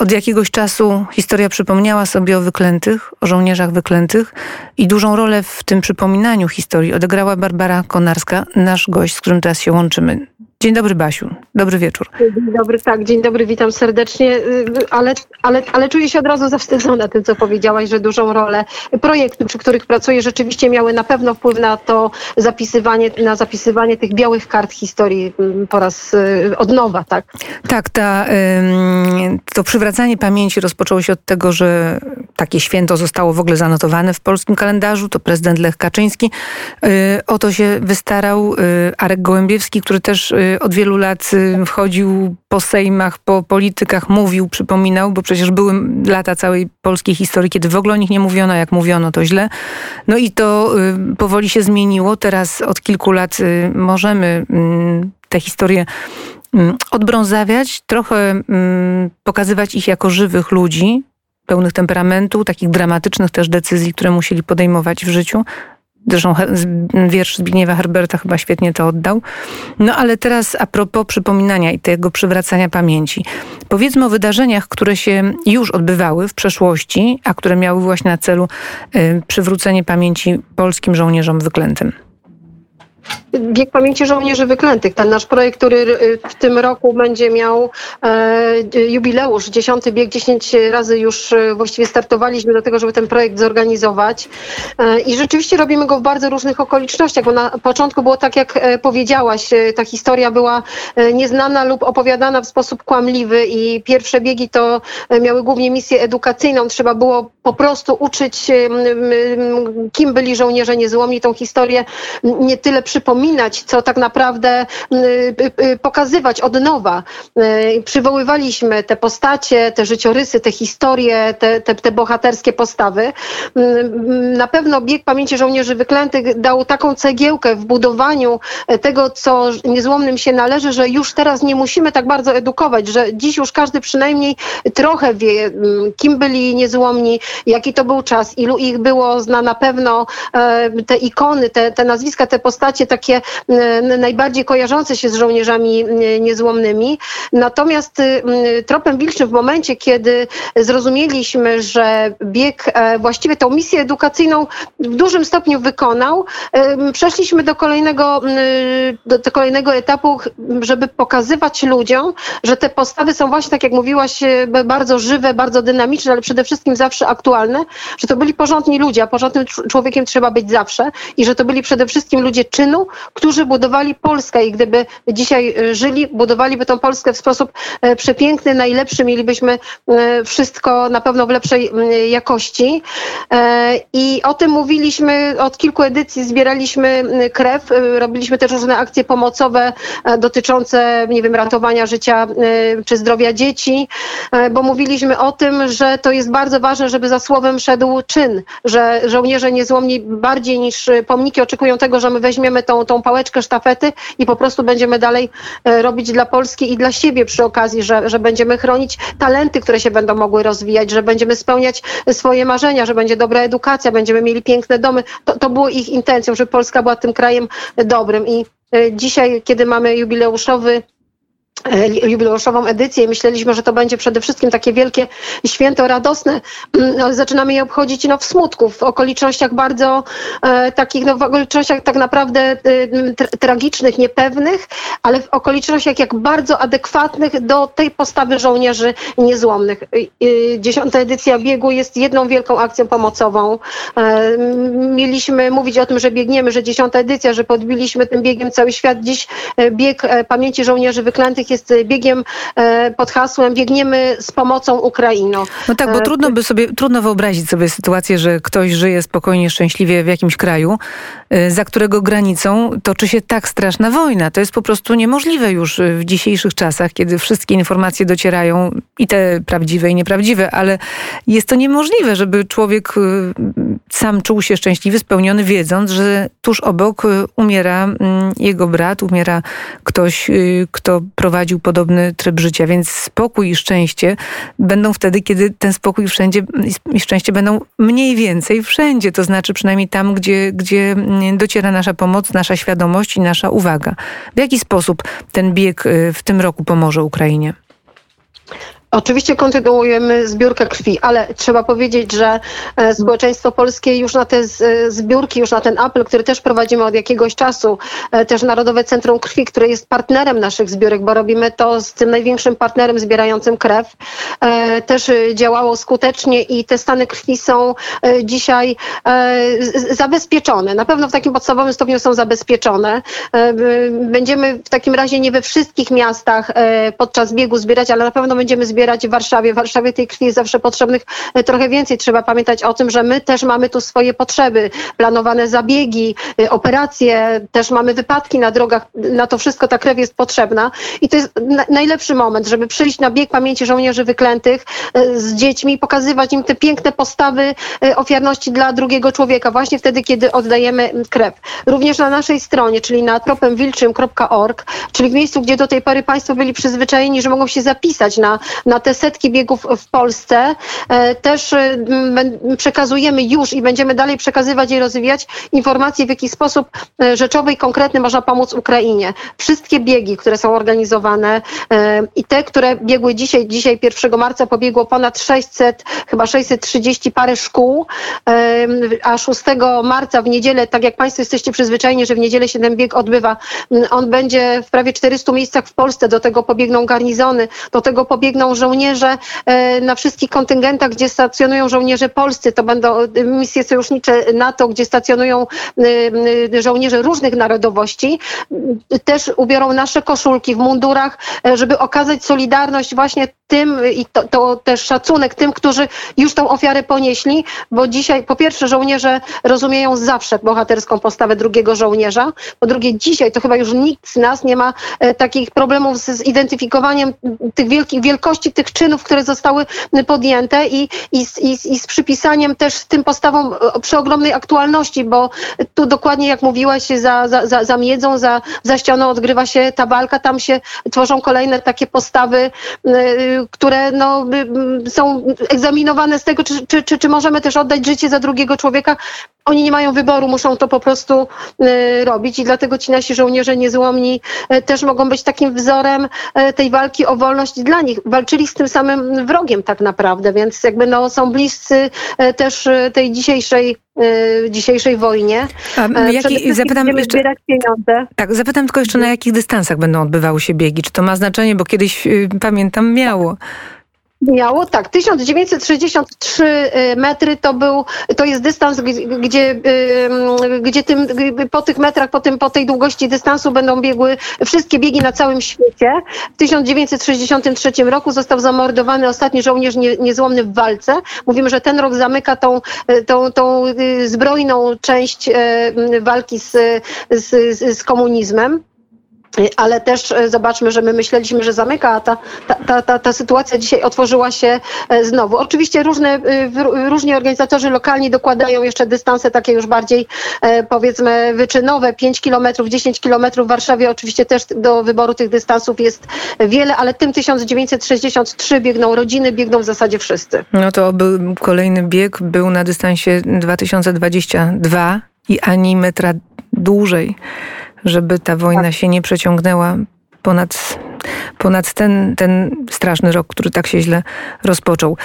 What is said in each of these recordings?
od jakiegoś czasu historia przypomniała sobie o wyklętych, o żołnierzach wyklętych i dużą rolę w tym przypominaniu historii odegrała Barbara Konarska, nasz gość, z którym teraz się łączymy. Dzień dobry, Basiu. Dobry wieczór. Dzień dobry, tak, dzień dobry, witam serdecznie, y, ale, ale, ale czuję się od razu zawstydzona tym, co powiedziałaś, że dużą rolę projekty, przy których pracuję, rzeczywiście miały na pewno wpływ na to zapisywanie, na zapisywanie tych białych kart historii y, po raz y, od nowa, tak? Tak, ta, to przywracanie pamięci rozpoczęło się od tego, że takie święto zostało w ogóle zanotowane w polskim kalendarzu, to prezydent Lech Kaczyński. O to się wystarał Arek Gołębiewski, który też od wielu lat y, chodził po sejmach, po politykach, mówił, przypominał, bo przecież były lata całej polskiej historii, kiedy w ogóle o nich nie mówiono, jak mówiono, to źle. No i to y, powoli się zmieniło. Teraz od kilku lat y, możemy te historie odbrązawiać, trochę pokazywać ich jako żywych ludzi, pełnych temperamentu, takich dramatycznych też decyzji, które musieli podejmować w życiu, Zresztą wiersz Zbigniewa Herberta chyba świetnie to oddał. No ale teraz a propos przypominania i tego przywracania pamięci. Powiedzmy o wydarzeniach, które się już odbywały w przeszłości, a które miały właśnie na celu y, przywrócenie pamięci polskim żołnierzom wyklętym. Bieg Pamięci Żołnierzy Wyklętych. Ten nasz projekt, który y, w tym roku będzie miał e, jubileusz, dziesiąty bieg, dziesięć razy już e, właściwie startowaliśmy do tego, żeby ten projekt zorganizować. E, I rzeczywiście robimy go w bardzo różnych okolicznościach, bo na początku było tak, jak e, powiedziałaś, ta historia była nieznana lub opowiadana w sposób kłamliwy i pierwsze biegi to miały głównie misję edukacyjną. Trzeba było po prostu uczyć, kim byli żołnierze niezłomni, tą historię nie tyle przypominać, co tak naprawdę y, y, y, pokazywać od nowa. Przywoływaliśmy te postacie, te życiorysy, te historie, te, te, te bohaterskie postawy. Na pewno bieg pamięci żołnierzy wyklętych dał taką cegiełkę w budowaniu tego, co niezłomnym się należy, że już teraz nie musimy tak bardzo edukować, że dziś już każdy przynajmniej trochę wie, kim byli niezłomni, jaki to był czas, ilu ich było, zna na pewno e, te ikony, te, te nazwiska, te postacie takie e, najbardziej kojarzące się z żołnierzami e, niezłomnymi. Natomiast tropem wilczym w momencie, kiedy zrozumieliśmy, że bieg właściwie tą misję edukacyjną w dużym stopniu wykonał, przeszliśmy do kolejnego, do, kolejnego etapu, żeby pokazywać ludziom, że te postawy są właśnie, tak jak mówiłaś, bardzo żywe, bardzo dynamiczne, ale przede wszystkim zawsze aktualne, że to byli porządni ludzie, a porządnym człowiekiem trzeba być zawsze i że to byli przede wszystkim ludzie czynu, którzy budowali Polskę i gdyby dzisiaj e, żyli, budowaliby tą Polskę w sposób e, przepiękny, najlepszy, mielibyśmy e, wszystko na pewno w lepszej jakości. I o tym mówiliśmy od kilku edycji, zbieraliśmy krew, robiliśmy też różne akcje pomocowe dotyczące, nie wiem, ratowania życia czy zdrowia dzieci, bo mówiliśmy o tym, że to jest bardzo ważne, żeby za słowem szedł czyn, że żołnierze niezłomni bardziej niż pomniki oczekują tego, że my weźmiemy tą, tą pałeczkę sztafety i po prostu będziemy dalej e, robić dla Polski i dla siebie przy okazji, że, że będziemy chronić talenty, które się będą mogły rozwijać, że będziemy spełniać swoje marzenia, że będzie dobra edukacja, będziemy mieli piękne domy. To, to było ich intencją, żeby Polska była tym krajem dobrym i e, dzisiaj, kiedy mamy jubileuszowy E, jubileuszową edycję i myśleliśmy, że to będzie przede wszystkim takie wielkie święto radosne, mm, ale zaczynamy je obchodzić no, w smutku, w okolicznościach bardzo e, takich, no, w okolicznościach tak naprawdę e, tragicznych, niepewnych, ale w okolicznościach jak bardzo adekwatnych do tej postawy żołnierzy niezłomnych. Dziesiąta edycja biegu jest jedną wielką akcją pomocową. E, mieliśmy mówić o tym, że biegniemy, że dziesiąta edycja, że podbiliśmy tym biegiem cały świat. Dziś e, bieg e, pamięci żołnierzy wyklętych jest biegiem e, pod hasłem biegniemy z pomocą Ukrainą. No tak, bo e, trudno by sobie, trudno wyobrazić sobie sytuację, że ktoś żyje spokojnie, szczęśliwie w jakimś kraju, e, za którego granicą toczy się tak straszna wojna. To jest po prostu niemożliwe już w dzisiejszych czasach, kiedy wszystkie informacje docierają i te prawdziwe i nieprawdziwe, ale jest to niemożliwe, żeby człowiek sam czuł się szczęśliwy, spełniony, wiedząc, że tuż obok umiera mm, jego brat, umiera ktoś, kto prowadzi prowadził podobny tryb życia, więc spokój i szczęście będą wtedy, kiedy ten spokój wszędzie i szczęście będą mniej więcej wszędzie, to znaczy przynajmniej tam, gdzie, gdzie dociera nasza pomoc, nasza świadomość i nasza uwaga. W jaki sposób ten bieg y, w tym roku pomoże Ukrainie? Oczywiście kontynuujemy zbiórkę krwi, ale trzeba powiedzieć, że e, społeczeństwo polskie już na te e, zbiórki, już na ten apel, który też prowadzimy od jakiegoś czasu, e, też Narodowe Centrum Krwi, które jest partnerem naszych zbiórek, bo robimy to z tym największym partnerem zbierającym krew, też działało skutecznie i te stany krwi są dzisiaj zabezpieczone. Na pewno w takim podstawowym stopniu są zabezpieczone. Będziemy w takim razie nie we wszystkich miastach podczas biegu zbierać, ale na pewno będziemy zbierać zbierać w Warszawie. W Warszawie tej krwi jest zawsze potrzebnych e, trochę więcej. Trzeba pamiętać o tym, że my też mamy tu swoje potrzeby, planowane zabiegi, e, operacje, też mamy wypadki na drogach. Na to wszystko ta krew jest potrzebna. I to jest najlepszy moment, żeby przyjść na bieg pamięci żołnierzy wyklętych e, z dziećmi i pokazywać im te piękne postawy ofiarności dla drugiego człowieka, właśnie wtedy, kiedy oddajemy krew. Również na naszej stronie, czyli na tropemwilczym.org, czyli w miejscu, gdzie do tej pory Państwo byli przyzwyczajeni, że mogą się zapisać na, na te setki biegów w Polsce. E, też e, przekazujemy już i będziemy dalej przekazywać i rozwijać informacje, w jaki sposób e, rzeczowy i konkretny można pomóc Ukrainie. Wszystkie biegi, które są organizowane i te, które biegły dzisiaj, dzisiaj 1 marca pobiegło ponad 600, chyba 630 parę szkół, a 6 marca w niedzielę, tak jak Państwo jesteście przyzwyczajeni, że w niedzielę się ten bieg odbywa, on będzie w prawie 400 miejscach w Polsce, do tego pobiegną garnizony, do tego pobiegną żołnierze e, na wszystkich kontyngentach, gdzie stacjonują żołnierze polscy. To będą e, misje sojusznicze NATO, gdzie stacjonują e, żołnierze różnych narodowości. Też ubiorą nasze koszulki w mundurach, żeby okazać solidarność właśnie tym i to, to, też szacunek tym, którzy już tą ofiarę ponieśli, bo dzisiaj po pierwsze żołnierze rozumieją zawsze bohaterską postawę drugiego żołnierza, po drugie dzisiaj to chyba już nikt z nas nie ma takich problemów z zidentyfikowaniem tych wielkich wielkości tych czynów, które zostały podjęte i, i, i, i z przypisaniem też tym postawom e, przy ogromnej aktualności, bo tu dokładnie jak mówiłaś, za, za, za, za miedzą, za, za ścianą odgrywa się ta walka, tam się tworzą kolejne takie postawy, e, które no, są egzaminowane z tego, czy, czy, czy, czy możemy też oddać życie za drugiego człowieka, oni nie mają wyboru, muszą to po prostu y, robić i dlatego ci nasi żołnierze niezłomni też mogą być takim wzorem tej walki o wolność dla nich. Walczyli z tym samym wrogiem tak naprawdę, więc jakby no, są bliscy też tej dzisiejszej dzisiejszej wojnie. A jaki, zapytam jeszcze, zbierać pieniądze. Tak, zapytam tylko jeszcze na jakich dystansach będą odbywały się biegi. Czy to ma znaczenie, bo kiedyś pamiętam miało. Miało, tak. 1963 y, metry to był, to jest dystans, gdzie, y, gdzie tym, po tych metrach, po, tym, po tej długości dystansu będą biegły wszystkie biegi na całym świecie. W 1963 roku został zamordowany ostatni żołnierz nie, niezłomny w walce. Mówimy, że ten rok zamyka tą, y, tą, tą zbrojną część walki z, z, z komunizmem. Ale też e, zobaczmy, że my myśleliśmy, że zamyka, a ta, ta, ta, ta sytuacja dzisiaj otworzyła się e, znowu. Oczywiście różne, różni organizatorzy lokalni dokładają jeszcze dystanse takie już bardziej powiedzmy wyczynowe, 5 kilometrów, 10 kilometrów. W Warszawie oczywiście też do wyboru tych dystansów jest wiele, ale tym 1963 biegną rodziny, biegną w zasadzie wszyscy. No to był kolejny bieg, był na dystansie 2022 i ani metra dłużej żeby ta wojna tak. się nie przeciągnęła ponad, ponad ten, ten straszny rok, który tak się źle rozpoczął.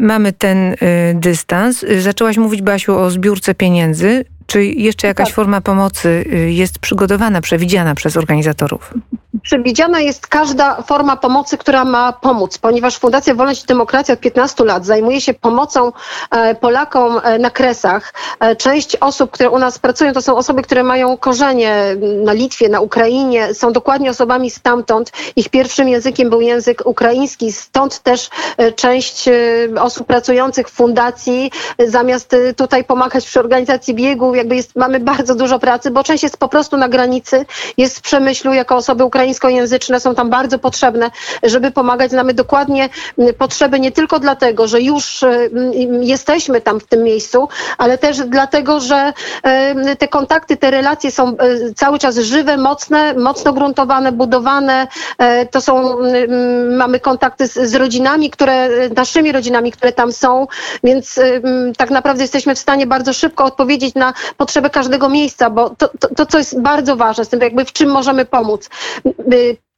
Mamy ten y, dystans. Zaczęłaś mówić, Basiu, o zbiórce pieniędzy. Czy jeszcze jakaś tak. forma pomocy y, jest przygotowana, przewidziana przez organizatorów? Przewidziana jest każda forma pomocy, która ma pomóc, ponieważ Fundacja Wolność i Demokracja od 15 lat zajmuje się pomocą e, Polakom e, na kresach. E, część osób, które u nas pracują, to są osoby, które mają korzenie na Litwie, na Ukrainie, są dokładnie osobami stamtąd. Ich pierwszym językiem był język ukraiński, stąd też część osób pracujących w fundacji, zamiast tutaj pomagać przy organizacji biegu, jakby jest, mamy bardzo dużo pracy, bo część jest po prostu na granicy, jest w Przemyślu jako osoby ukraińskojęzyczne, są tam bardzo potrzebne, żeby pomagać. Znamy dokładnie potrzeby nie tylko dlatego, że już jesteśmy tam w tym miejscu, ale też dlatego, że te kontakty, te relacje są e, cały czas żywe, mocne, mocno gruntowane, budowane. E, to są, mamy kontakty z, z rodzinami, które, naszymi rodzinami, które tam są, więc tak naprawdę jesteśmy w stanie bardzo szybko odpowiedzieć na potrzebę każdego miejsca, bo to, to, to co jest bardzo ważne, z tym jakby w czym możemy pomóc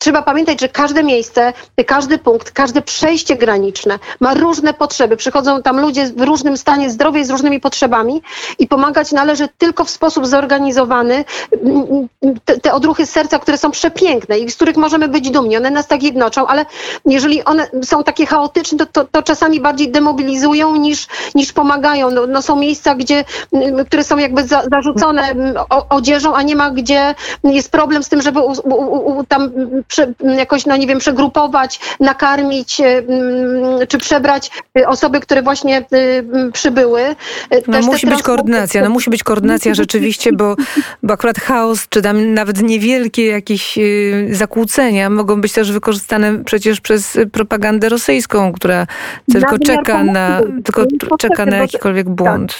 trzeba pamiętać, że każde miejsce, każdy punkt, każde przejście graniczne ma różne potrzeby. Przychodzą tam ludzie w różnym stanie zdrowia i z różnymi potrzebami i pomagać należy tylko w sposób zorganizowany. Te, te odruchy serca, które są przepiękne i z których możemy być dumni, one nas tak jednoczą, ale jeżeli one są takie chaotyczne, to, to, to czasami bardziej demobilizują niż, niż pomagają. No, no są miejsca, gdzie, które są jakby za, zarzucone odzieżą, a nie ma gdzie jest problem z tym, żeby u, u, u, tam jakoś, no nie wiem, przegrupować, nakarmić czy przebrać osoby, które właśnie przybyły. No, musi być koordynacja, no musi być koordynacja rzeczywiście, bo, bo akurat chaos, czy tam nawet niewielkie jakieś zakłócenia mogą być też wykorzystane przecież przez propagandę rosyjską, która tylko czeka na, tylko czeka na jakikolwiek błąd.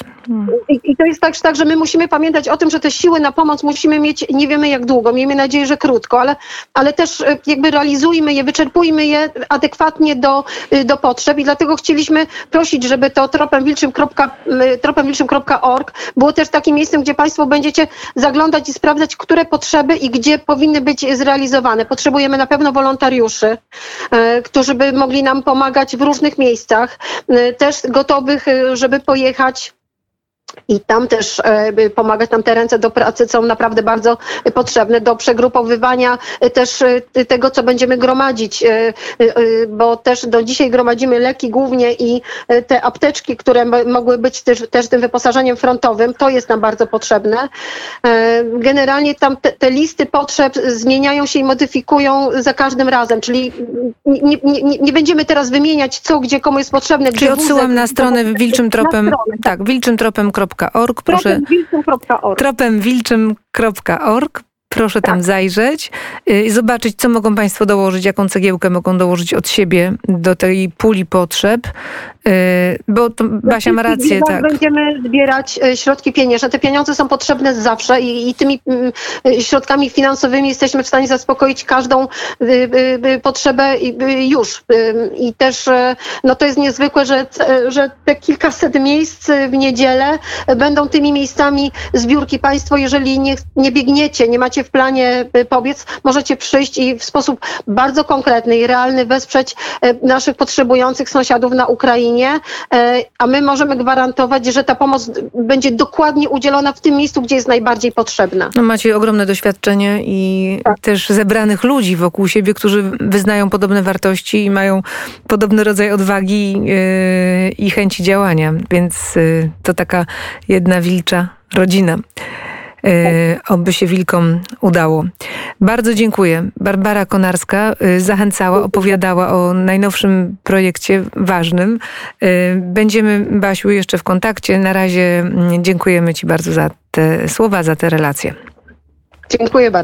I, I, to jest tak, tak, że my musimy pamiętać o tym, że te siły na pomoc musimy mieć nie wiemy jak długo, miejmy nadzieję, że krótko, ale, ale też e, jakby realizujmy je, wyczerpujmy je adekwatnie do, e, do potrzeb i dlatego chcieliśmy prosić, żeby to tropemwilczym.org było też takim miejscem, gdzie Państwo będziecie zaglądać i sprawdzać, które potrzeby i gdzie powinny być zrealizowane. Potrzebujemy na pewno wolontariuszy, e, którzy by mogli nam pomagać w różnych miejscach, też gotowych, żeby pojechać i tam też e, pomagać nam te ręce do pracy są naprawdę bardzo potrzebne do przegrupowywania e, też e, tego, co będziemy gromadzić, bo też do dzisiaj gromadzimy leki głównie i te apteczki, które mogły być też, też tym wyposażeniem frontowym, to jest nam bardzo potrzebne. Generalnie tam te, te listy potrzeb zmieniają się i modyfikują za każdym razem, czyli nie, nie, nie będziemy teraz wymieniać co, gdzie komu jest potrzebne. Czyli odsyłam na stronę wilczym tropem, tak, wilczym tropem tropemwilczym.org. Proszę, tropemwilczym.org. Proszę tak. tam zajrzeć y, i zobaczyć, co mogą Państwo dołożyć, jaką cegiełkę mogą dołożyć od siebie do tej puli potrzeb. Y, bo to Basia ma rację, tak. Będziemy zbierać y, środki pieniężne. Te pieniądze są potrzebne zawsze i, i tymi środkami finansowymi jesteśmy w stanie zaspokoić każdą potrzebę już. I też no to jest niezwykłe, że, że te kilkaset miejsc w niedzielę będą tymi miejscami zbiórki. Państwo, jeżeli nie, nie biegniecie, nie macie w planie y, pobiec, możecie przyjść i w sposób bardzo konkretny i realny wesprzeć y, naszych potrzebujących sąsiadów na Ukrainie, y, a my możemy gwarantować, że ta pomoc będzie dokładnie udzielona w tym miejscu, gdzie jest najbardziej potrzebna. No macie ogromne doświadczenie i tak. też zebranych ludzi wokół siebie, którzy wyznają podobne wartości i mają podobny rodzaj odwagi i chęci działania, więc to taka jedna wilcza rodzina. E, oby się wilkom udało. Bardzo dziękuję. Barbara Konarska e, zachęcała, opowiadała o najnowszym projekcie ważnym. E, będziemy, Basiu, jeszcze w kontakcie. Na razie mm, dziękujemy Ci bardzo za te słowa, za te relacje. Dziękuję bardzo.